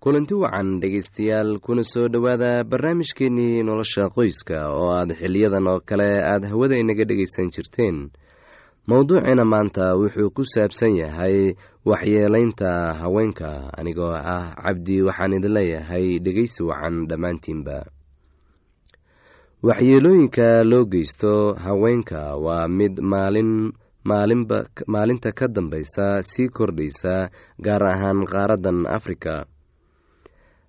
kulanti wacan dhegaystayaal kuna soo dhowaada barnaamijkeennii nolosha qoyska oo aad xiliyadan oo kale aada hawada inaga dhegaysan jirteen. Mowduuciina maanta wuxuu ku saabsan yahay waxyeelaynta haweenka anigoo ah cabdi waxaan idin leeyahay dhegaysi wacan dhammaantiinba. Waxyeelooyinka loo geysto haweenka waa mid maalin maalinta ka dambaysa sii kordhaysa gaar ahaan qaaraddan afrika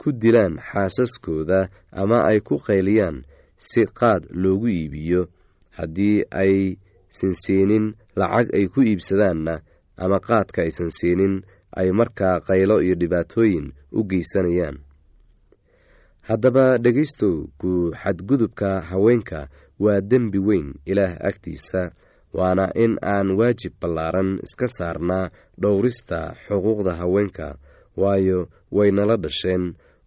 ku dilaan xaasaskooda ama ay ku qayliyaan si qaad loogu iibiyo. Haddii ay sansiinin lacag ay ku iibsadaanna ama qaadka aysan siinin ay markaa qaylo iyo dhibaatooyin u geysanayaan. Haddaba dhegaystow ku xadgudubka haweenka waa dembi weyn ilaah agtiisa waana in aan waajib ballaaran iska saarnaa dhowrista xuquuqda haweenka waayo waynala dhasheen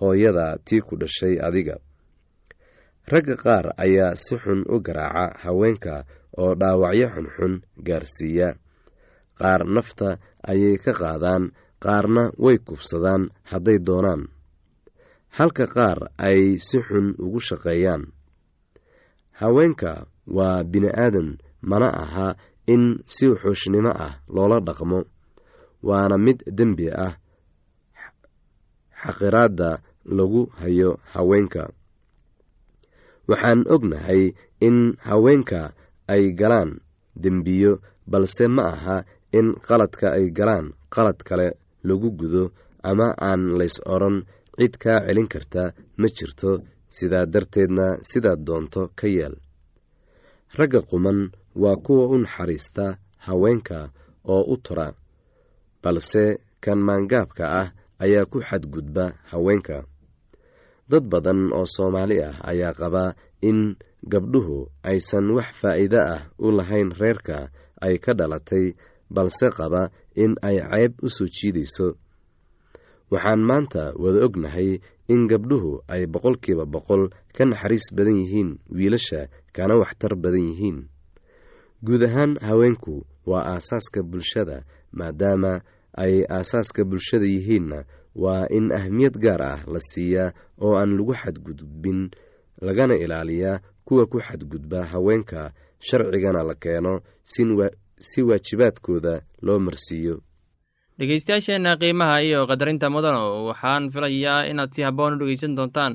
hooyada tii ku dhashay adiga. Ragga qaar ayaa si xun u garaaca haweenka oo dhaawacyo xunxun gaarsiiya. Qaar nafta ayay ka qaadaan qaarna way kubsadaan hadday doonaan. Halka qaar ay si xun ugu shaqeeyaan. Haweenka waa bini aadan mana aha in si xuushnimo ah loola dhaqmo. Waana mid dembi ah xaqiraadda lagu hayo haweenka. Waxaan ognahay in haweenka ay galaan dembiyo balse ma aha in qaladka ay galaan qalad kale lagu gudo ama aan lays odhan cid kaa celin karta ma jirto sidaa darteedna sidaad doonto ka yeel ragga quman waa kuwa u naxariista haweenka oo u tura balse kan maangaabka ah ayaa ku xadgudba haweenka. Dad badan oo soomaali ah ayaa qabaa in gabdhuhu aysan wax faa'iide ah u lahayn reerka ay ka dhalatay balse qaba in ay ceyb u soo jiidayso. Waxaan maanta wada ognahay in gabdhuhu ay boqolkiiba boqol ka naxariis badan yihiin wiilasha kana waxtar badan yihiin. Guud ahaan haweenku waa aasaaska bulshada maadaama ay aasaaska bulshada yihiinna waa in ahmiyad gaar ah la siiyaa oo aan lagu xadgudbin lagana ilaaliyaa kuwa ku xadgudba haweenka sharcigana la keeno si waajibaadkooda loo marsiiyo. Dhegeystayaasheenna qiimaha iyo qadarinta mudano waxaan filayaa inaad si habboon u dhegeysan doontaan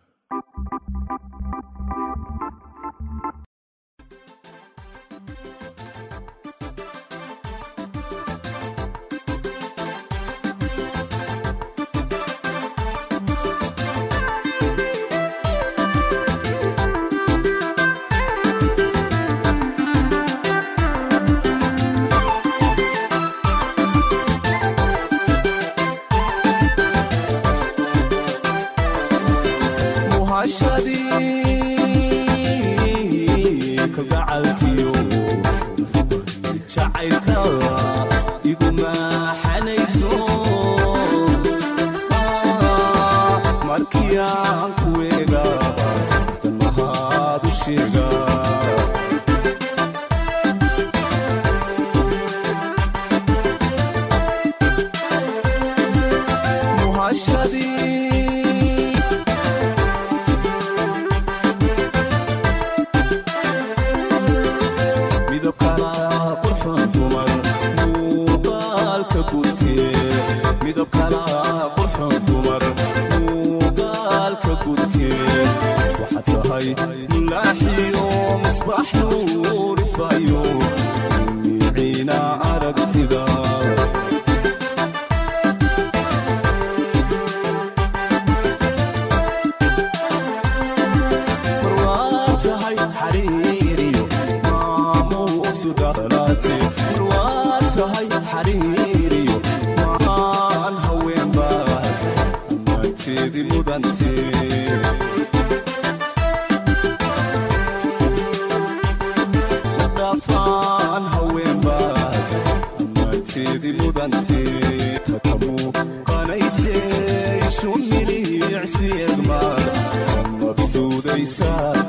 Bye. Sunday side.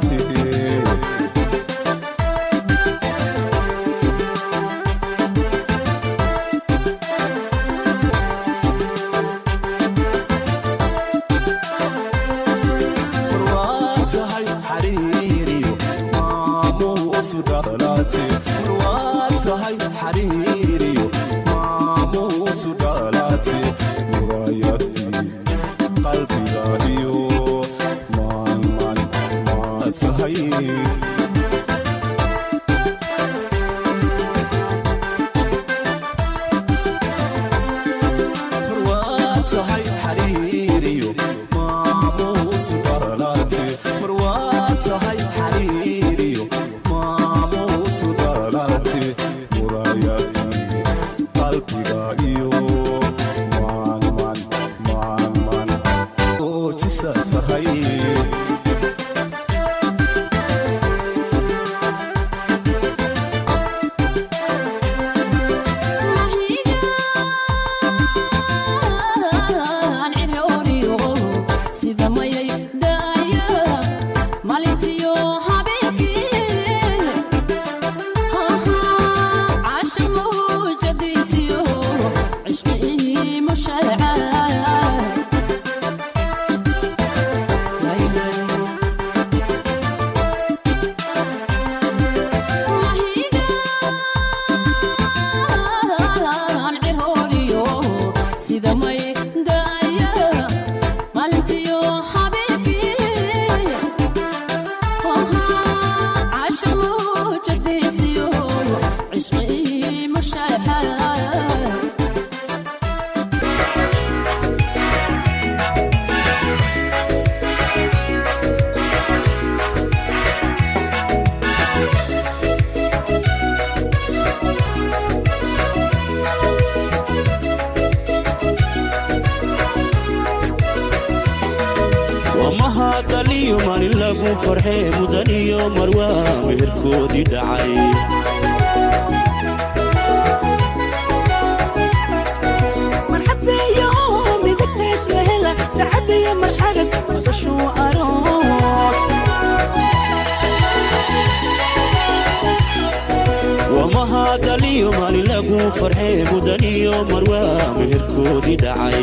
Farxee mudan iyo marwaa meherkoodii dhacay marxabeeyo midabtays la hela sacabiyo mashxarad madashuu aroos wamaha dhaliyo maalin lagu farxee mudan iyo marwaa meherkoodii dhacay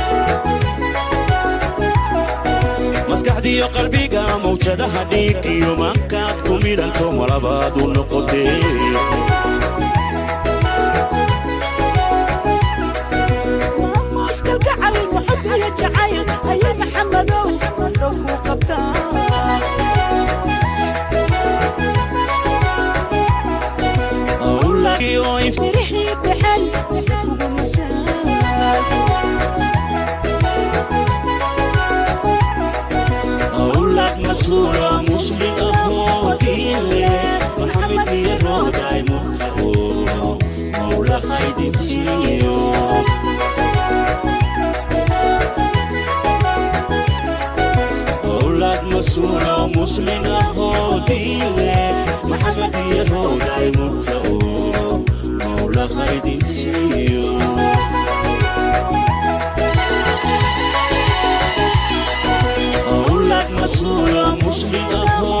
maskaxdiyo qalbiga mawjadaha dhiig iyo maankaad ku malabaad u noqotee muslim ahoo diin leh maxamed iyo rooday murtao mawlahaydin siiyo awlad masuulo muslim ahoo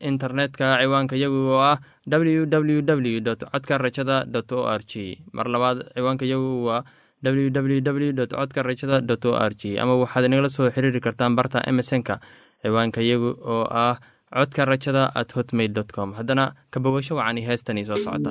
internetka ciwaanka yagu oo ah www codka rajada o r g mar labaad ciwaanka yagu waa www codka rajada o r g ama waxaad inagala soo xiriiri kartaan barta emesonka ciwaanka yagu oo ah codka rajada at hotmail com. Haddana ka bogasho wacani heestanii soo socota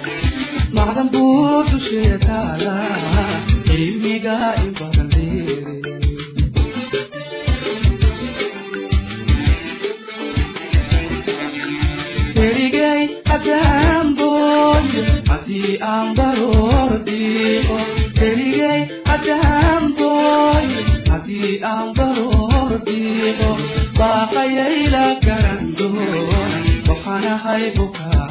macdanbuuxu sheekaada cilmiga ibadandheere eligay ajaamboy haddii aan baroor dhiiqo eligay ajaamboy haddii aan baroor dhiiqo baaqayayla garandoo waxaanahay bukaa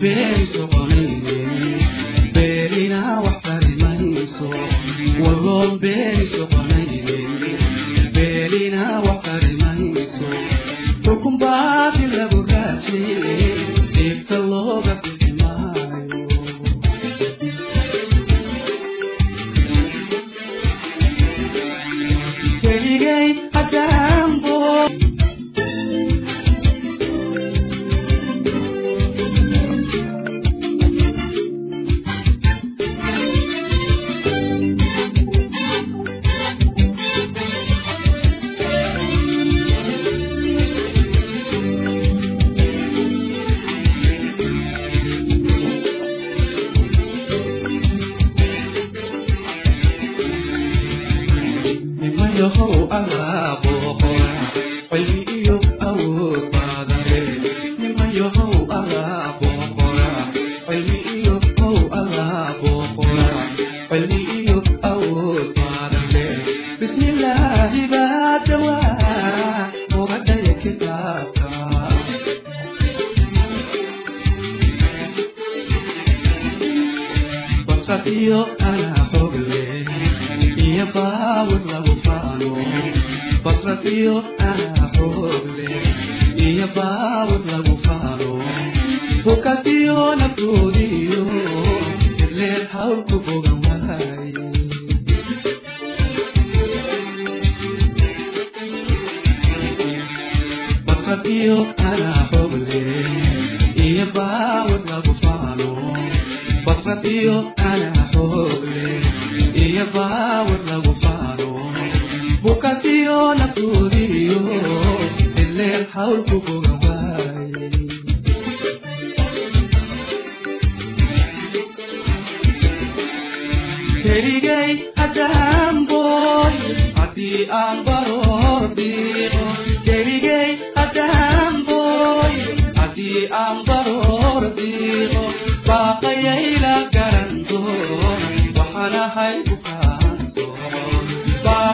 beeri yahow alaabooqo iyo axoble iyo baawad lagu faalo hukasiyo naftoodiyo idleel hawlku bogan wahay bakasiyo axoble iyo baawad lagu faalo bakasiyo axoble iyo baawad bukatiyona tuuriyo ileen hawlku bogan waaye keligay adahamboy haddii aan baroordiiqo keligay adahamboy haddii aan baroordiiqo baaqayayla garan doona waxaan ahay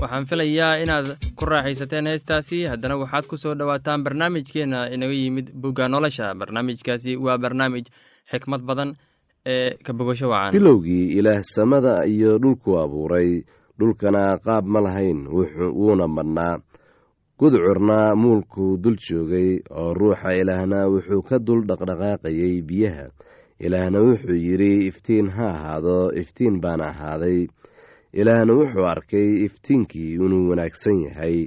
waxaan filayaa inaad ku raaxaysateen heestaasi. Haddana waxaad ku soo dhowaataan barnaamijkeenna inaga yimid bugga nolosha. Barnaamijkaasi waa barnaamij xikmad badan ee ka bogasho wacan bilowgii ilaah samada iyo dhulku abuuray. Dhulkana qaab ma lahayn wuxuu- wuuna madhnaa gudcurna muulkuu dul joogay oo ruuxa ilaahna wuxuu ka dul dhaqdhaqaaqayay biyaha. Ilaahna wuxuu yidhi iftiin ha ahaado iftiin baana ahaaday. Ilaahna wuxuu arkay iftiinkii inuu wanaagsan yahay.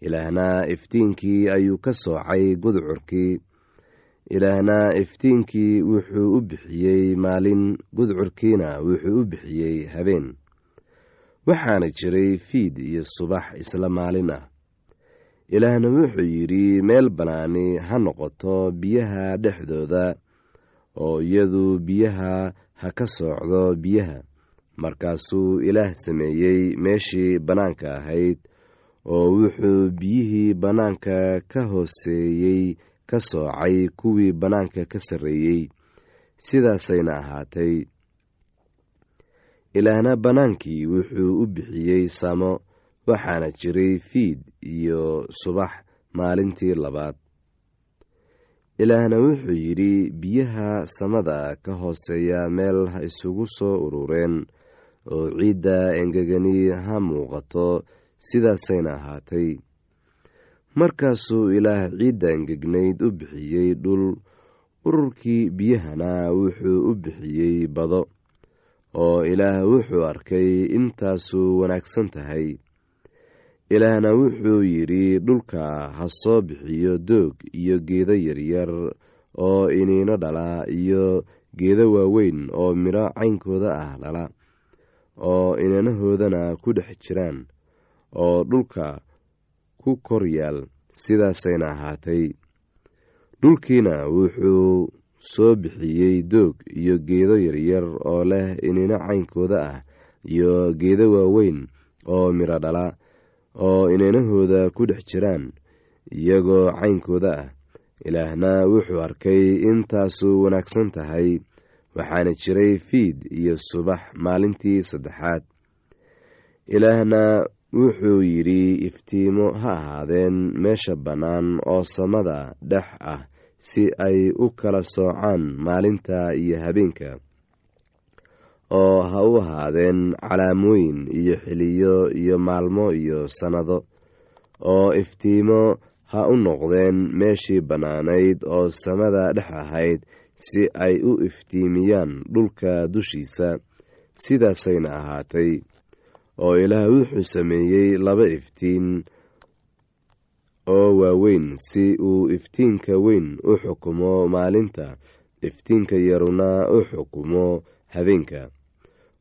Ilaahna iftiinkii ayuu ka soocay gudcurkii. Ilaahna iftiinkii wuxuu u bixiyey maalin gudcurkiina wuxuu u bixiyey habeen. Waxaana jiray fiid iyo subax isla maalin ah ilaahna wuxuu yidhi meel bannaani ha noqoto biyaha dhexdooda oo iyadu biyaha ha ka soocdo biyaha. Markaasuu ilaah sameeyey meeshii bannaanka ahayd oo wuxuu biyihii bannaanka ka hooseeyey ka soocay kuwii bannaanka ka sarreeyey. Sidaasayna ahaatay. Ilaahna bannaankii wuxuu u bixiyey samo waxaana jiray fiid iyo subax maalintii labaad. Ilaahna wuxuu yidhi biyaha samada ka hooseeya meel ha isugu soo urureen oo ciidda engegani ha muuqato sidaasayna ahaatay. Markaasuu ilaah ciidda engegnayd u bixiyey dhul. Ururkii biyahana wuxuu u bixiyey bado oo ilaah wuxuu arkay intaasu wanaagsan tahay ilaahna wuxuu yidhi dhulka ha soo bixiyo doog iyo geedo yaryar oo iniino dhala iyo geedo waaweyn oo midho caynkooda ah dhala oo inanahoodana ku dhex jiraan oo dhulka ku kor yaal sidaasayna ahaatay. Dhulkiina wuxuu soo bixiyey doog iyo geedo yaryar oo leh inino caynkooda ah iyo geedo waaweyn oo midho dhala oo inanahooda ku dhex jiraan iyagoo caynkooda ah. Ilaahna wuxuu arkay intaasu wanaagsan tahay waxaana jiray fiid iyo subax maalintii saddexaad. Ilaahna wuxuu yidhi iftiimo ha ahaadeen meesha bannaan oo samada dhex ah si ay u kala soocaan maalinta iyo habeenka oo ha u ahaadeen calaamooyin iyo xiliyo iyo maalmo iyo sannado oo iftiimo ha u noqdeen meeshii bannaanayd oo samada dhex ahayd si ay u iftiimiyaan dhulka dushiisa sidaasayna ahaatay oo ilaah wuxuu sameeyey laba iftiin oo waaweyn si uu iftiinka weyn u xukumo maalinta iftiinka yaruna u xukumo habeenka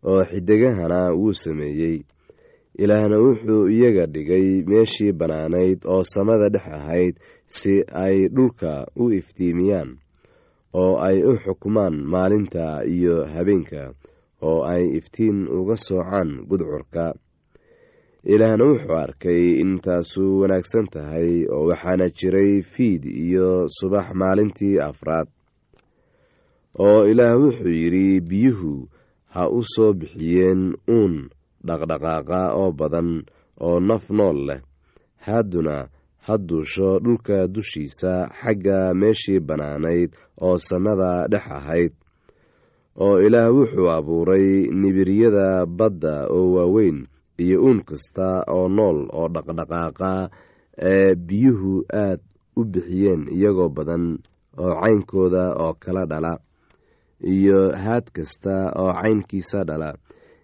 oo xidigahana wuu sameeyey. Ilaahna wuxuu iyaga dhigay meeshii bannaanayd oo samada dhex ahayd si ay dhulka u iftiimiyaan oo ay u xukumaan maalinta iyo habeenka oo ay iftiin uga soocaan gudcurka. Ilaahna wuxuu arkay intaasu wanaagsan tahay oo waxaana jiray fiid iyo subax maalintii afraad. Oo ilaah wuxuu yidhi biyuhu ha u soo bixiyeen uun dhaqdhaqaaqa oo badan oo naf nool leh. Hadduna ha duusho dhulka dushiisa xagga meeshii bannaanayd oo samada dhex ahayd oo ilaah wuxuu abuuray nibiryada badda oo waaweyn iyo uun kasta oo nool oo dhaqdhaqaaqa ee biyuhu aad u bixiyeen iyagoo badan oo caynkooda oo kala dhala iyo haad kasta oo caynkiisa dhala.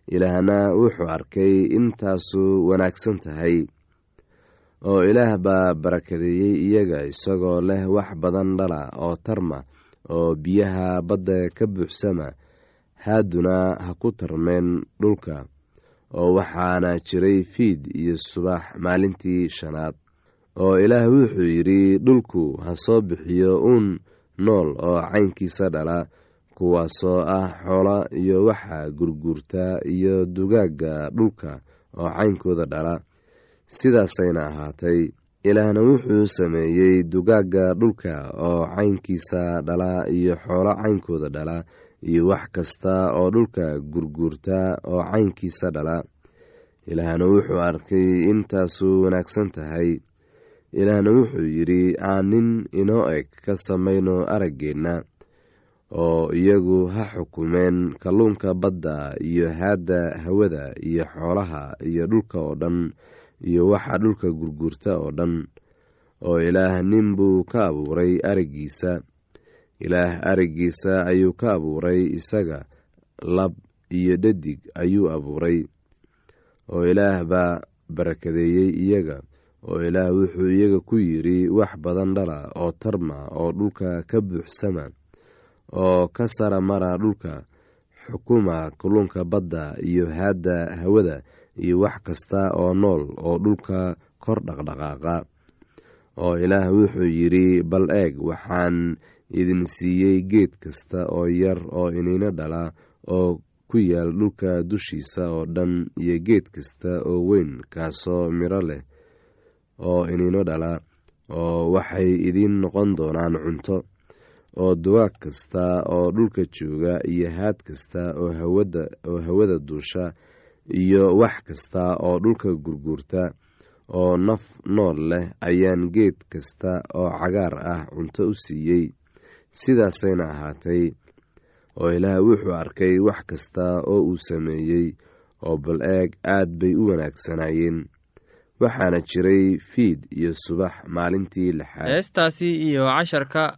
Ilaahna wuxuu arkay intaasu wanaagsan tahay oo ilaah baa barakadeeyey iyaga isagoo leh wax badan dhala oo tarma oo biyaha badda ka buuxsama. Haaduna ha ku tarmeen dhulka oo waxaana jiray fiid iyo subax maalintii shanaad. Oo ilaah wuxuu yidhi dhulku ha soo bixiyo uun nool oo caynkiisa dhala kuwaasoo ah xoola iyo waxa gurguurta iyo dugaagga dhulka oo caynkooda dhala. Sidaasayna ahaatay ilaahna wuxuu sameeyey dugaagga dhulka oo caynkiisa dhala iyo xoolo caynkooda dhala iyo wax kasta oo dhulka gurguurta oo caynkiisa dhala. Ilaahna wuxuu arkay intaasu wanaagsan tahay. Ilaahna wuxuu yidhi aan nin inoo eg ka samayno araggeenna oo iyagu ha xukumeen kalluunka badda iyo haadda hawada iyo xoolaha iyo dhulka oo dhan iyo waxa dhulka gurguurta oo dhan oo ilaah nin buu ka abuuray araggiisa ilaah araggiisa ayuu ka abuuray isaga lab iyo dhadig ayuu abuuray oo ilaah baa barakadeeyey iyaga oo ilaah wuxuu iyaga ku yidhi wax badan dhala oo tarma oo dhulka ka buuxsama oo ka sara mara dhulka xukuma kulunka badda iyo haadda hawada iyo wax kasta oo nool oo dhulka kor dhaqdhaqaaqa. Oo ilaah wuxuu yidhi bal eeg waxaan idin siiyey geed kasta oo yar oo iniino dhala oo ku yaal dhulka dushiisa oo dhan iyo geed kasta oo weyn kaasoo miro leh oo iniino dhala oo waxay idiin noqon doonaan cunto oo dugaag kasta oo dhulka jooga iyo haad kasta oo hawada duusha iyo wax kasta oo dhulka gurguurta oo naf nool leh ayaan geed kasta oo cagaar ah cunto u siiyey. Sidaasayna ahaatay oo ilaah wuxuu arkay wax kasta oo uu sameeyey oo bal eeg aad bay u wanaagsanaayeen. Waxaana jiray fiid iyo subax maalintii lixaad. Heestaasi iyo casharka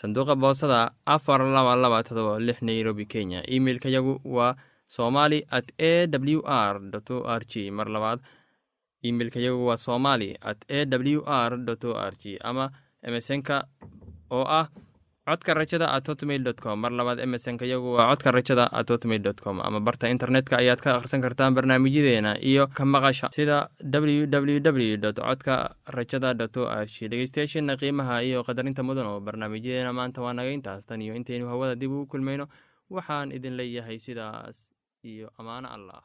sanduuqa boosada afar laba laba todoba lix nairobi kenya emeilka yagu waa somali at a w r o r g mar labaad emeilka yagu waa somali at a w r o r g ama emesonka oo ah codka rajada at hotmail com. Mar labaad emesonka yagu waa codka rajada at hotmail com. Ama barta internetka ayaad ka akhrisan kartaan barnaamijyadeena iyo ka maqasha sida w w w dot codka rajada dot o r g dhegeystayaasheena qiimaha iyo qadarinta mudan oo barnaamijyadeena maanta waa naga tan iyo intaynu hawada dib ugu kulmayno waxaan idin leeyahay sidaas iyo ammaano allah